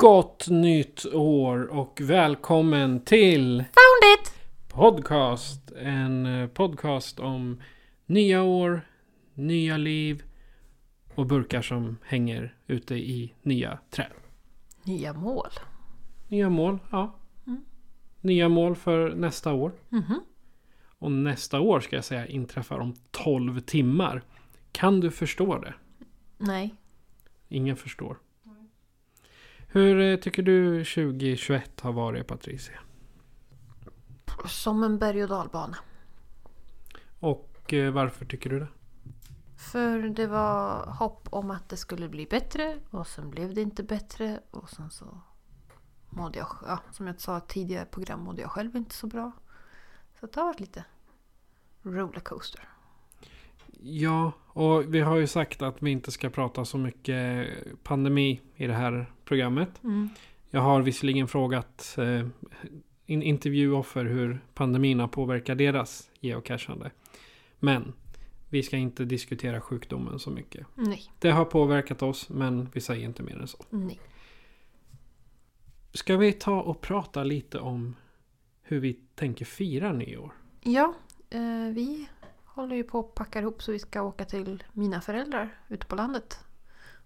Gott nytt år och välkommen till Found it! Podcast. En eh, podcast om nya år, nya liv och burkar som hänger ute i nya träd. Nya mål. Nya mål, ja. Nya mål för nästa år. Mhm. Och nästa år ska jag säga inträffar om 12 timmar. Kan du förstå det? Nej. Ingen förstår. Hur eh, tycker du 2021 har varit Patricia? Som en berg och dalbana. Och eh, varför tycker du det? För det var hopp om att det skulle bli bättre och sen blev det inte bättre och sen så mådde jag, ja, som jag sa tidigare program, mådde jag själv inte så bra. Så det har varit lite rollercoaster. Ja, och vi har ju sagt att vi inte ska prata så mycket pandemi i det här programmet. Jag har visserligen frågat eh, in intervjuoffer hur pandemin har påverkat deras geocachande. Men vi ska inte diskutera sjukdomen så mycket. Nej, Det har påverkat oss, men vi säger inte mer än så. nej. Ska vi ta och prata lite om hur vi tänker fira nyår? Ja, eh, vi håller ju på att packa ihop så vi ska åka till mina föräldrar ute på landet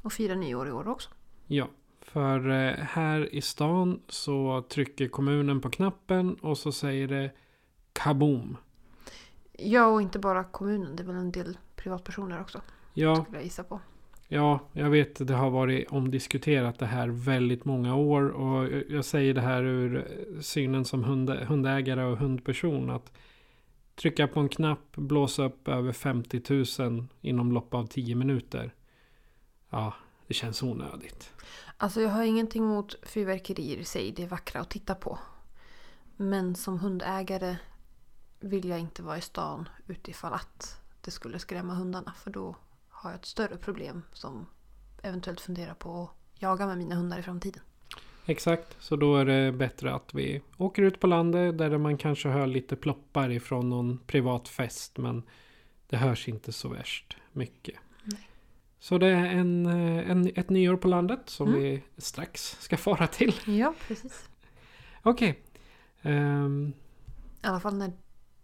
och fira nyår i år också. Ja, för eh, här i stan så trycker kommunen på knappen och så säger det kaboom. Ja, och inte bara kommunen, det är väl en del privatpersoner också, Ja, skulle jag gissa på. ja, jag vet det har varit omdiskuterat det här väldigt många år och jag- jag säger det här ur synen som hund, hundägare och hundperson att trycka på en knapp, blåsa upp över 50 000 inom lopp av 10 minuter. Ja, det känns onödigt. Alltså jag har ingenting emot fyrverkerier i sig, det är vackra att titta på. Men som hundägare vill jag inte vara i stan utifall att det skulle skrämma hundarna. För då har jag ett större problem som eventuellt funderar på att jaga med mina hundar i framtiden. Exakt, så då är det bättre att vi åker ut på landet där man kanske hör lite ploppar ifrån någon privat fest men det hörs inte så värst mycket. Nej. Så det är en, eh, en, ett nyår på landet som Mm. vi strax ska fara till. Ja, precis. Okej. Ehm, I alla fall när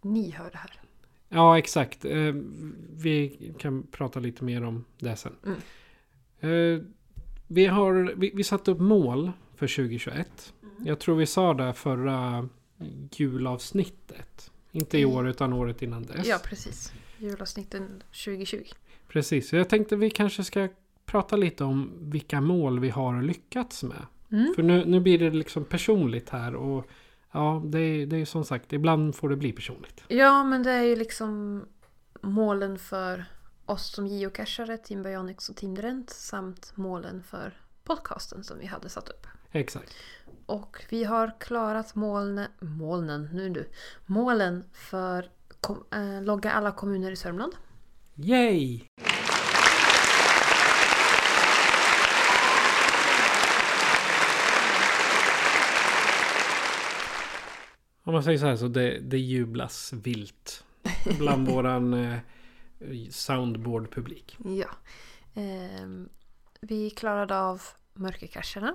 ni hör det här. ja, exakt. Ehm, vi kan prata lite mer om det sen. Mm. Eh, vi, har, vi, vi satte upp mål för 2021. Mm. Jag tror vi sa det förra julavsnittet. Inte i Mm. år utan året innan dess. Ja, precis. Julavsnitten 2020. Precis, jag tänkte vi kanske ska prata lite om vilka mål vi har lyckats med. Mm. För nu, nu blir det liksom personligt här och ja, det är, det är som sagt, ibland får det bli personligt. Ja, men det är ju liksom målen för oss som geocachare, Team Bionics och Team Drent samt målen för podcasten som vi hade satt upp. Exakt. Och vi har klarat molne, molnen, nu du, målen för kom, eh, logga alla kommuner i Sörmland. Yay! Om man säger så här så det, det jublas vilt bland våran eh, soundboard-publik. Ja. Ehm, vi klarade av mörkercacherna.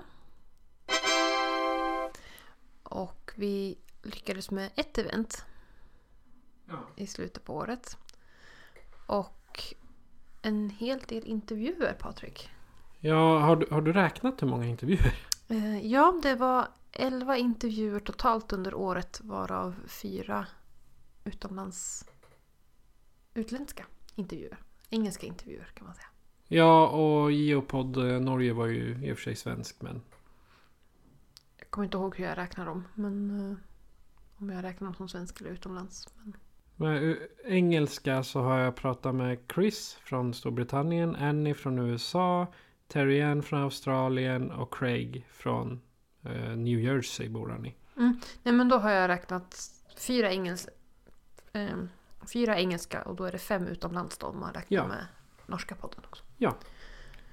Vi lyckades med ett event i slutet på året. Och en hel del intervjuer, Patrik. Ja, har du, har du räknat hur många intervjuer? Eh, ja, det var 11 intervjuer totalt under året varav fyra utomlands utländska intervjuer. Engelska intervjuer kan man säga. Ja, och Geopod eh, Norge var ju i och för sig svensk, men... Kommer inte ihåg hur jag räknar dem. Men eh, om jag räknar dem som svensk eller utomlands. Men... Med eh, engelska så har jag pratat med Chris från Storbritannien, Annie från USA, Terry Ann från Australien och Craig från eh, New Jersey bor han i. Nej men då har jag räknat fyra, engels, eh, fyra engelska och då är det fem utomlands då om man räknar Ja. med norska podden också.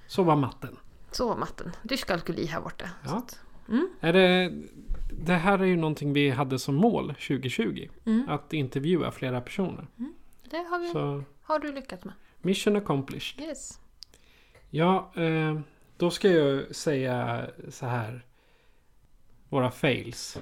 Så var matten. Så var matten. Dyskalkyli här borta. Ja. Att, mm, Är det, det här är ju någonting vi hade som mål 2020. mm, Att intervjua flera personer. det har, vi, Så har du lyckats med. mission accomplished. Yes. Ja, eh, då ska jag säga så här. Våra fails.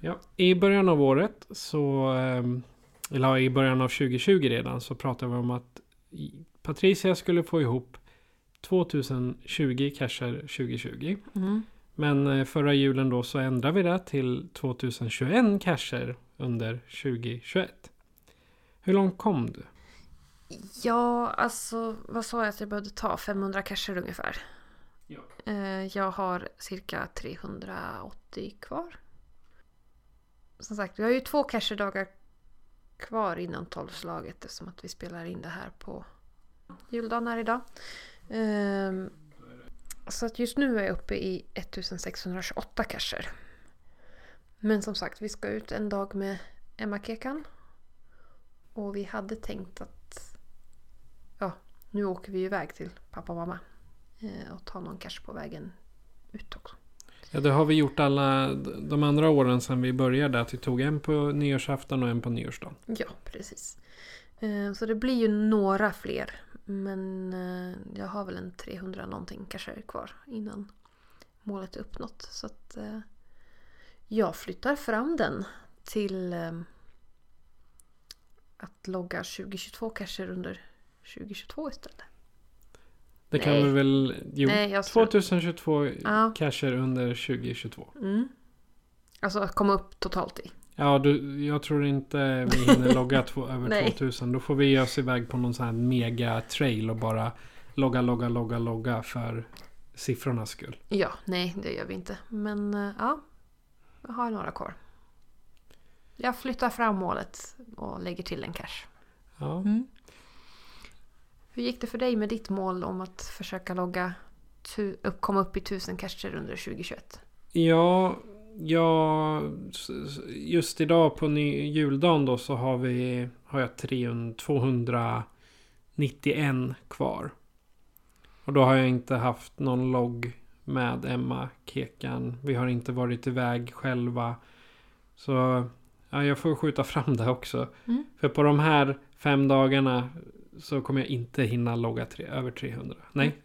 Ja, I början av året så, ehm, eller i början av 2020 redan, så pratade vi om att Patricia skulle få ihop 2020 cacher 2020. Mm. Men eh, förra julen då så ändrade vi det till 2021 cacher under 2021. Hur långt kom du? Ja, alltså vad sa jag att jag behövde ta? 500 cacher ungefär. Ja. Eh, Jag har cirka 380 kvar. Som sagt, vi har ju två cachedagar kvar innan tolvslaget eftersom att vi spelar in det här på juldagen här idag. Ehm, Så att just nu är jag uppe i 1628 cacher. Men som sagt, vi ska ut en dag med Emma Kekan. Och vi hade tänkt att ja, nu åker vi iväg till pappa och mamma. eh, Och tar någon cash på vägen ut också. Ja, det har vi gjort alla de andra åren sedan vi började. Att vi tog en på nyårsafton och en på nyårsdagen. Ja, precis. Eh, Så det blir ju några fler. Men eh, jag har väl en 300 någonting kanske kvar innan målet är uppnått. Så att eh, jag flyttar fram den till eh, att logga 2022 cacher under 2022 istället. Det kan Nej. vi väl... Jo, Nej, jag tror- 2022 Ja. under 2022. Mm. Alltså komma upp totalt i. Ja, du, jag tror inte vi hinner logga två, över Nej. 2000. Då får vi ge oss iväg på någon sån här mega trail och bara logga, logga, logga, logga för siffrornas skull. Ja, nej det gör vi inte. Men eh, ja, jag har några kvar. Jag flyttar fram målet och lägger till en cash. Ja. Hur gick det för dig med ditt mål om att försöka logga tu- komma upp i 1000 cacher under 2021? Ja, ja, just idag på ny, juldagen då så har vi har jag 300, 291 kvar. Och då har jag inte haft någon logg med Emma Kekan. Vi har inte varit iväg själva. Så ja, jag får skjuta fram det också. Mm. För på de här fem dagarna så kommer jag inte hinna logga tre, över 300. Nej,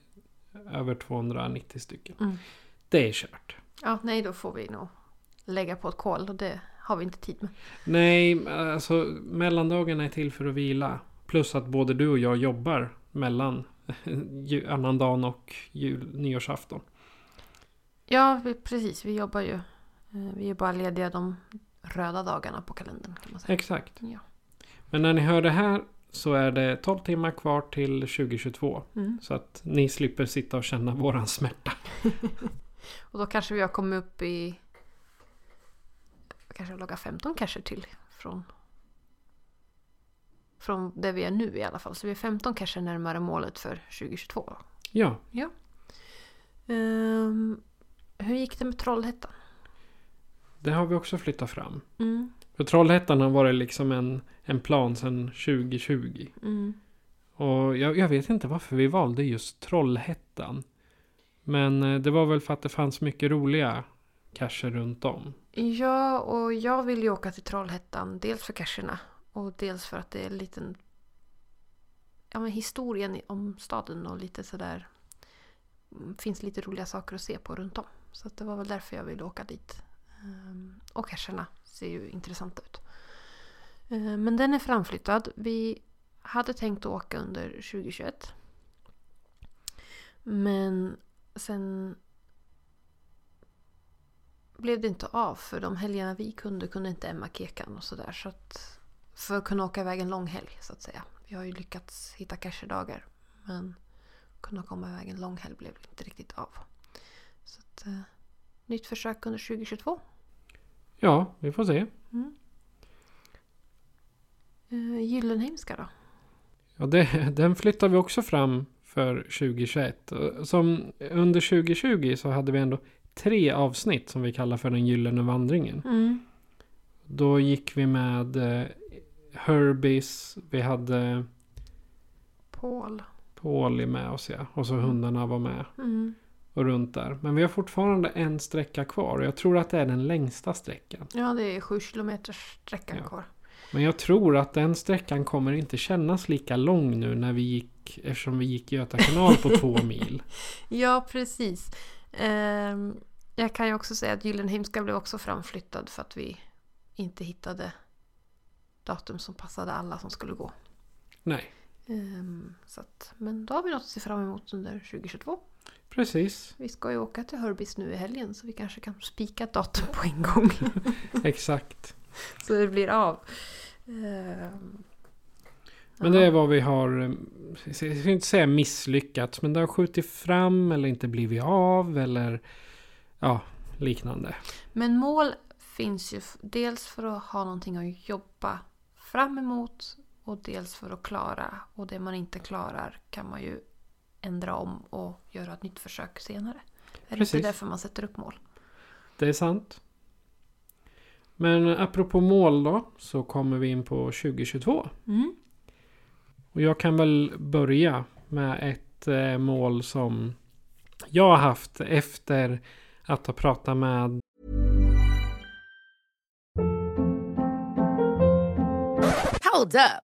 över 290 stycken. Mm. Det är kört. Ja, nej då får vi nog lägga på ett kol och det har vi inte tid med. Nej, alltså mellandagarna är till för att vila. Plus att både du och jag jobbar mellan annandagen och jul, nyårsafton. Ja, vi, precis. Vi jobbar ju. Eh, Vi är bara lediga de röda dagarna på kalendern kan man säga. Exakt. Ja. Men när ni hör det här så är det 12 timmar kvar till 2022. Mm. Så att ni slipper sitta och känna våran smärta. Och då kanske vi har kommit upp i kanske logga 15 cacher till från från där vi är nu i alla fall. Så vi är 15 cacher närmare målet för 2022. Ja, Ehm, hur gick det med Trollhättan? det har vi också flyttat fram. Mm. För Trollhättan har varit liksom en, en plan sedan 2020. Mm. Och jag, jag vet inte varför vi valde just Trollhättan. Men eh, det var väl för att det fanns mycket roliga cacher runt om. Ja, och jag vill ju åka till Trollhättan. Dels för cacherna och dels för att det är en liten... Ja, men historien om staden och lite sådär... Mm, finns lite roliga saker att se på runt om. Så att det var väl därför jag ville åka dit. Ehm, och cacherna ser ju intressanta ut. Ehm, men den är framflyttad. Vi hade tänkt åka under 2021. Men sen blev det inte av för de helgerna vi kunde kunde inte Emma Kekan och sådär. Så att för att kunna åka iväg en lång helg så att säga. Vi har ju lyckats hitta casherdagar. Men kunna komma iväg en lång helg blev inte riktigt av. Så att, eh, nytt försök under 2022. Ja, vi får se. Mm. Eh, Gyllenheimska då? Ja, det, den flyttar vi också fram för 2021. Som under 2020 så hade vi ändå tre avsnitt som vi kallar för den gyllene vandringen. Mm. Då gick vi med eh, Herbies, vi hade Paul. Pauli med oss ja. Och så hundarna var med. Mm. Och runt där. Men vi har fortfarande en sträcka kvar. Och jag tror att det är den längsta sträckan. Ja, det är sju kilometers sträckan Ja. kvar. Men jag tror att den sträckan kommer inte kännas lika lång nu när vi gick. Eftersom vi gick Göta kanal på två mil. Ja, precis. Ehm, jag kan ju också säga att Gyllenheimska blev också framflyttad för att vi inte hittade datum som passade alla som skulle gå. Nej, Ehm, så att, men då har vi något att se fram emot under 2022. precis. Vi ska ju åka till Herbies nu i helgen så vi kanske kan spika datum på en gång. Exakt. så det blir av. Men det är vad vi har, eh, jag ska inte säga misslyckats, men det har skjutit fram eller inte blivit av eller ja, liknande. Men mål finns ju dels för att ha någonting att jobba fram emot och dels för att klara. Och det man inte klarar kan man ju ändra om och göra ett nytt försök senare. Är det Precis. inte därför man sätter upp mål? Det är sant. Men apropå mål då, så kommer vi in på 2022. Mm. Och jag kan väl börja med ett eh, mål som jag har haft efter att ha pratat med Hold up.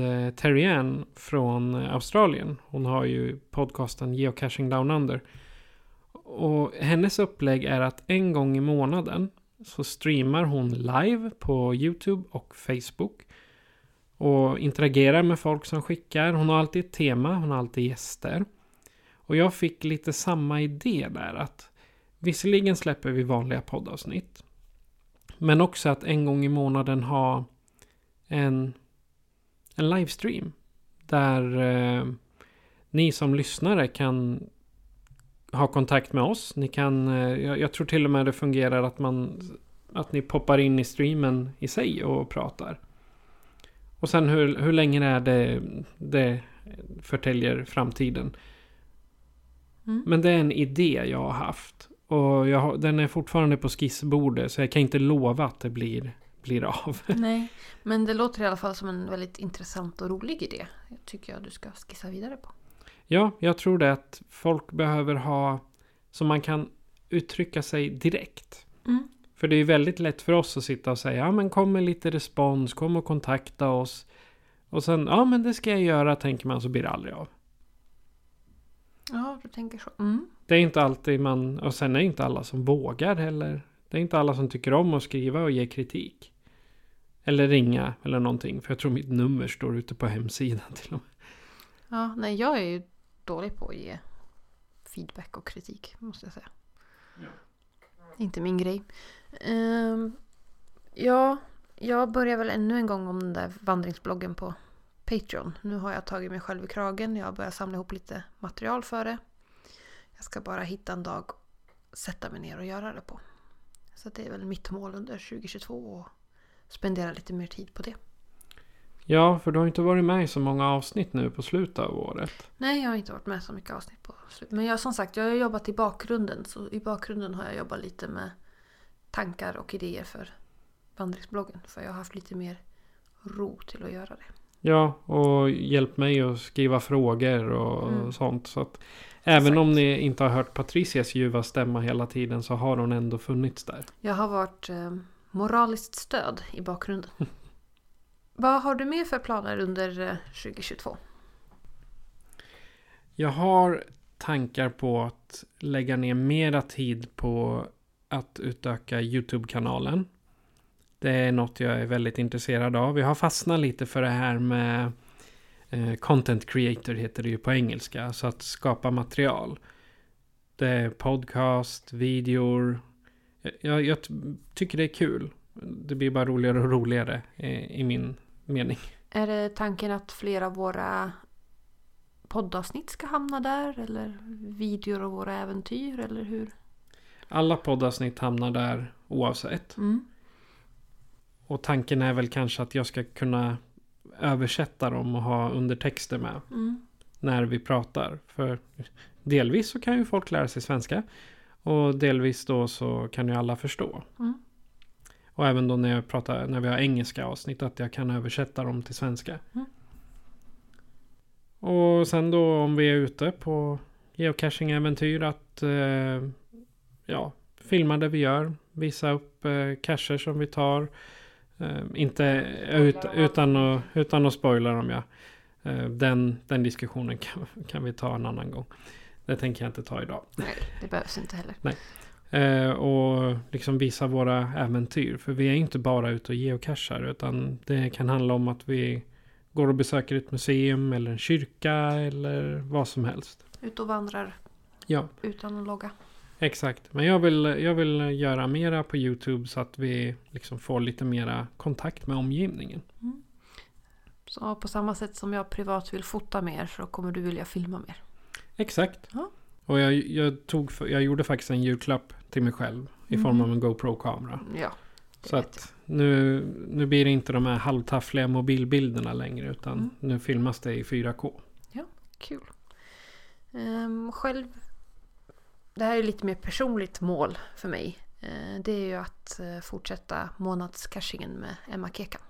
Eh, Terry Ann från eh, Australien. Hon har ju podcasten Geocaching Down Under. Och hennes upplägg är att en gång i månaden så streamar hon live på YouTube och Facebook. Och interagerar med folk som skickar. Hon har alltid ett tema, hon har alltid gäster. Och jag fick lite samma idé där att visserligen släpper vi vanliga poddavsnitt. Men också att en gång i månaden ha en en livestream. Där eh, ni som lyssnare kan ha kontakt med oss. Ni kan, eh, jag, jag tror till och med det fungerar att man att ni poppar in i streamen i sig och pratar. Och sen hur, hur länge är det, det förtäljer framtiden. Mm. Men det är en idé jag har haft. Och jag, har- den är fortfarande på skissbordet så jag kan inte lova att det blir, blir av. Nej, men det låter i alla fall som en väldigt intressant och rolig idé. Jag tycker jag du ska skissa vidare på. Ja, jag tror det att folk behöver ha så man kan uttrycka sig direkt. Mm. För det är väldigt lätt för oss att sitta och säga ja men kom med lite respons, kom och kontakta oss. Och sen ja men det ska jag göra tänker man så blir det aldrig av. Ja, du tänker så. Mm. Det är inte alltid man, och sen är det inte alla som vågar heller. Det är inte alla som tycker om att skriva och ge kritik. Eller ringa eller någonting. För jag tror mitt nummer står ute på hemsidan till och med. Ja, nej, jag är ju dålig på att ge feedback och kritik, måste jag säga. Inte min grej. Ehm, ja, jag börjar väl ännu en gång om den där vandringsbloggen på Patreon. Nu har jag tagit mig själv i kragen. Jag har börjat samla ihop lite material för det. Jag ska bara hitta en dag sätta mig ner och göra det på. Så det är väl mitt mål under 2022 och spendera lite mer tid på det. Ja, för du har inte varit med i så många avsnitt nu på slutet av året. Nej, jag har inte varit med så mycket avsnitt på slutet. Men jag som sagt, jag har jobbat i bakgrunden. Så i bakgrunden har jag jobbat lite med tankar och idéer för vandringsbloggen. För jag har haft lite mer ro till att göra det. Ja, och hjälpt mig att skriva frågor och Mm. sånt. Så att även Exakt. om ni inte har hört Patricias ljuva stämma hela tiden så har hon ändå funnits där. Jag har varit eh, moraliskt stöd i bakgrunden. Vad har du mer för planer under eh, 2022? Jag har tankar på att lägga ner mera tid på att utöka YouTube-kanalen. Det är något jag är väldigt intresserad av. Jag har fastnat lite för det här med eh, content creator heter det ju på engelska. Så att skapa material. Det är podcast, videor. Jag, jag, tycker det är kul. Det blir bara roligare och roligare eh, i min mening. Är det tanken att flera av våra poddavsnitt ska hamna där? Eller videor av våra äventyr? Eller hur? Alla poddavsnitt hamnar där oavsett. Mm. Och tanken är väl kanske att jag ska kunna översätta dem och ha undertexter med Mm. när vi pratar. För delvis så kan ju folk lära sig svenska. Och delvis då så kan ju alla förstå. Mm. Och även då när jag pratar, när vi har engelska avsnitt, att jag kan översätta dem till svenska. Mm. Och sen då om vi är ute på geocaching-äventyr att eh, ja, filma det vi gör. Visa upp eh, cacher som vi tar. Eh, inte ut, utan, att, utan att spoila dem ja. Eh, den, den diskussionen kan, kan vi ta en annan gång. Det tänker jag inte ta idag. Nej, det behövs inte heller. Eh, och liksom visa våra äventyr. För vi är inte bara ute och geocachar. Utan det kan handla om att vi går och besöker ett museum eller en kyrka eller vad som helst. Ut och vandrar Ja, utan att logga. exakt. Men jag vill, jag vill göra mera på YouTube så att vi liksom får lite mera kontakt med omgivningen. Så på samma sätt som jag privat vill fota mer så kommer du vilja filma mer. Exakt. Ja. Och jag, jag, tog, jag gjorde faktiskt en julklapp till mig själv i form Mhm. av en GoPro-kamera. Ja. Så att nu, nu blir det inte de här halvtaffliga mobilbilderna längre utan Mm. nu filmas det i 4K. jag. Kul. Ehm, själv. Det här är lite mer personligt mål för mig. Eh, det är ju att eh, fortsätta månadscachingen med Emma Kekan.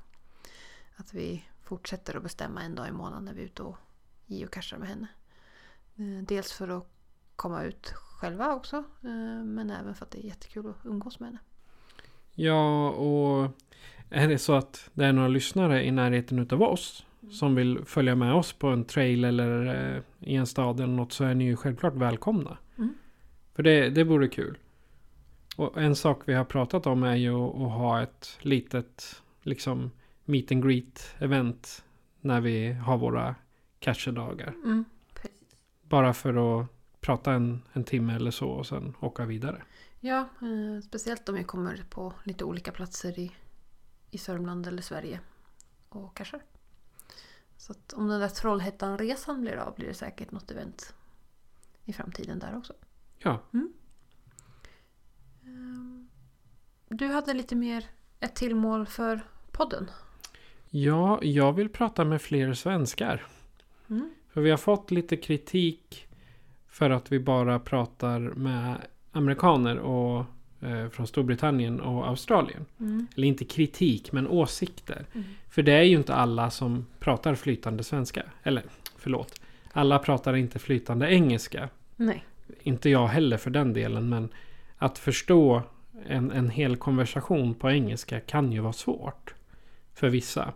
Att vi fortsätter att bestämma en dag i månaden när vi är ute och geocachar med henne. Eh, dels för att komma ut själva också. eh, men även för att det är jättekul att umgås med henne. Ja, och är det så att det är några lyssnare i närheten utav oss som vill följa med oss på en trail eller eh, i en stad eller något så är ni ju självklart välkomna. Mm. För det, det vore kul. Och en sak vi har pratat om är ju att att ha ett litet liksom meet and greet event när vi har våra cachedagar. Mm. Bara för att prata en, en timme eller så och sen åka vidare. Ja, eh, speciellt om vi kommer på lite olika platser i, i Sörmland eller Sverige och cashar. Så att om den där Trollhättan-resan blir av blir det säkert något event i framtiden där också. Ja, Ehm, Du hade lite mer ett till mål för podden. ja jag vill prata med fler svenskar. Mm. För vi har fått lite kritik för att vi bara pratar med amerikaner och eh, från Storbritannien och Australien. Mm. Eller inte kritik, men åsikter. Mm. För det är ju inte alla som pratar flytande svenska. Eller, förlåt. Alla pratar inte flytande engelska. Nej. Inte jag heller för den delen, men att förstå en, en hel konversation på engelska kan ju vara svårt. För vissa.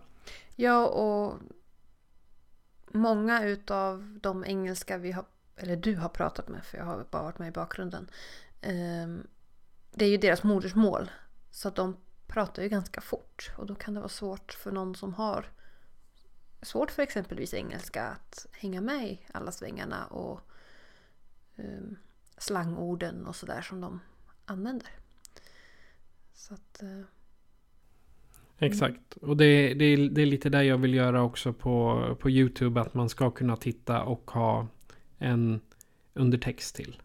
Ja, och många utav de engelska vi har, eller du har pratat med, för jag har bara varit med i bakgrunden. Ehm, det är ju deras modersmål. Så att de pratar ju ganska fort. Och då kan det vara svårt för någon som har svårt för exempelvis engelska att hänga med i alla svängarna och um, slangorden och sådär som de använder. Så att, eh, Exakt. Och det, det, det är lite det jag vill göra också på, på YouTube. Att man ska kunna titta och ha en undertext till.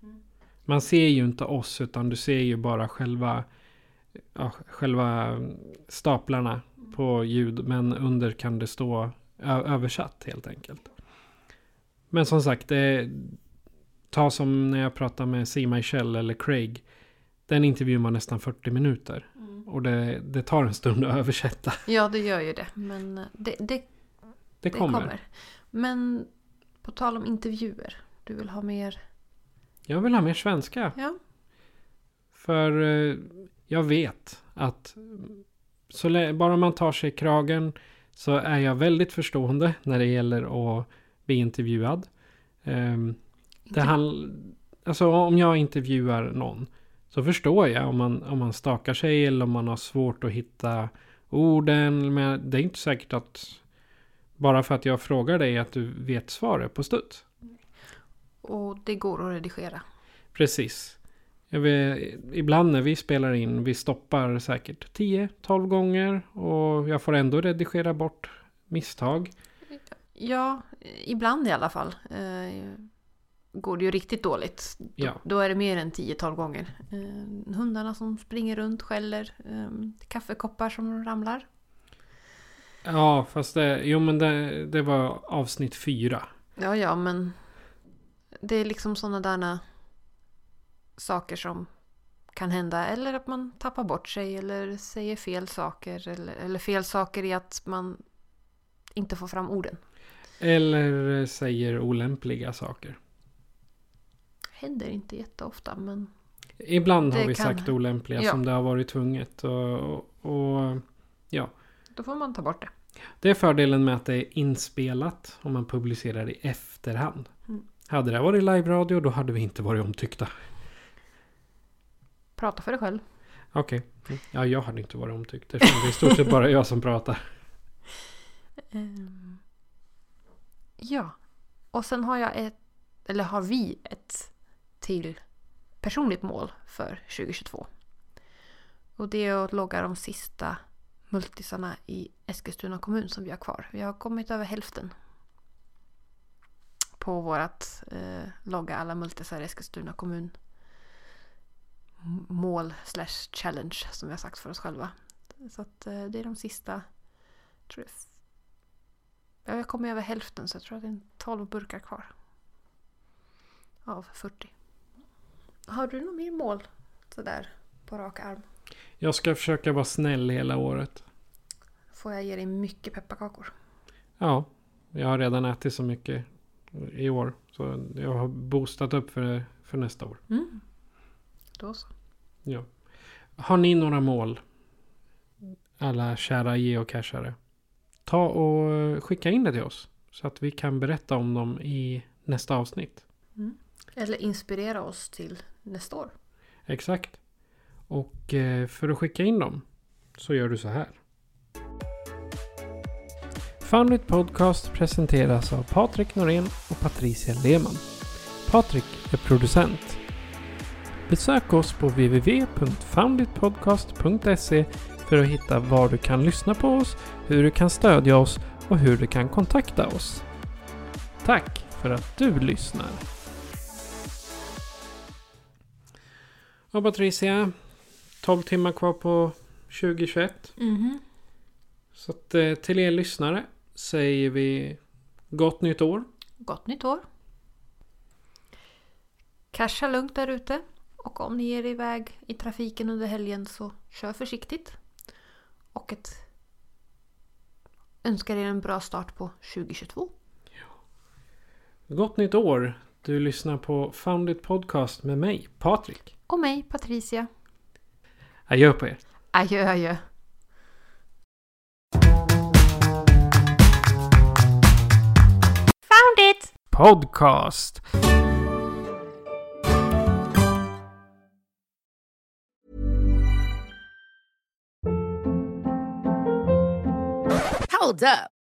Man ser ju inte oss utan du ser ju bara själva, ja, själva staplarna på ljud. Men under kan det stå översatt helt enkelt. Men som sagt, det, ta som när jag pratar med C. Michelle eller Craig. Den intervjun var nästan 40 minuter. Och det, det tar en stund att översätta. Ja, det gör ju det. Men det, det, Det det kommer. kommer. Men på tal om intervjuer. Du vill ha mer... Jag vill ha mer svenska. Ja. För eh, jag vet att så bara man tar sig kragen så är jag väldigt förstående när det gäller att bli intervjuad. Ehm, det handl- alltså om jag intervjuar någon så förstår jag om man, om man stakar sig eller om man har svårt att hitta orden. Men det är inte säkert att bara för att jag frågar dig att du vet svaret på studs. Och det går att redigera. Precis. Vet, ibland när vi spelar in, vi stoppar säkert 10-12 gånger och jag får ändå redigera bort misstag. Ja, ibland i alla fall. Eh, går det ju riktigt dåligt. Då, Ja. då är det mer än 10-12 gånger. Eh, hundarna som springer runt, skäller. Eh, kaffekoppar som ramlar. Ja, fast det, jo men det, det var avsnitt fyra. Ja, ja, men det är liksom sådana där saker som kan hända. Eller att man tappar bort sig eller säger fel saker. Eller, eller fel saker i att man inte får fram orden. Eller säger olämpliga saker. Händer inte jätteofta, men Ibland har vi kan- sagt olämpliga Ja. som det har varit tvunget. Och, och, och ja, då får man ta bort det. det är fördelen med att det är inspelat om man publicerar i efterhand. Mm. Hade det varit live-radio då hade vi inte varit omtyckta. Prata för dig själv. Okej. Ja, jag hade inte varit omtyckt. eftersom Det är i stort sett bara jag som pratar. Ehm, ja. Och sen har jag ett, eller har vi ett till personligt mål för 2022. Och det är att logga de sista multisarna i Eskilstuna kommun som vi har kvar. Vi har kommit över hälften. På vårt eh, logga alla multisar i Eskilstuna kommun. Mål slash challenge som vi har sagt för oss själva. Så att eh, det är de sista, tror jag, Ja, jag kommer över hälften så jag tror att det är 12 burkar kvar. Av 40. Har du något mer mål? Sådär på rak arm. Jag ska försöka vara snäll hela året. Får jag ge dig mycket pepparkakor? Ja, jag har redan ätit så mycket i år. Så jag har boostat upp för, för nästa år. Mm. Då så. Ja. Har ni några mål? Alla kära geocachare. Ta och skicka in det till oss. Så att vi kan berätta om dem i nästa avsnitt. Eller inspirera oss till nästa år. Exakt. Och eh, för att skicka in dem så gör du så här. Foundit Podcast presenteras av Patrik Norén och Patricia Lehmann. Patrik är producent. Besök oss på www.founditpodcast.se för att hitta var du kan lyssna på oss, hur du kan stödja oss och hur du kan kontakta oss. Tack för att du lyssnar. Och Patricia, 12 timmar kvar på 2021. Mhm. Så att, eh, till er lyssnare säger vi gott nytt år. Gott nytt år. Casha lugnt där ute. Och om ni ger er iväg i trafiken under helgen så kör försiktigt. Och ett önskar er en bra start på 2022. Gott nytt år! Du lyssnar på Foundit Podcast med mig, Patrik. Och mig, Patricia. Adjö på er! Adjö, adjö. Found it! Podcast! Hold up.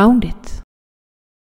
found it.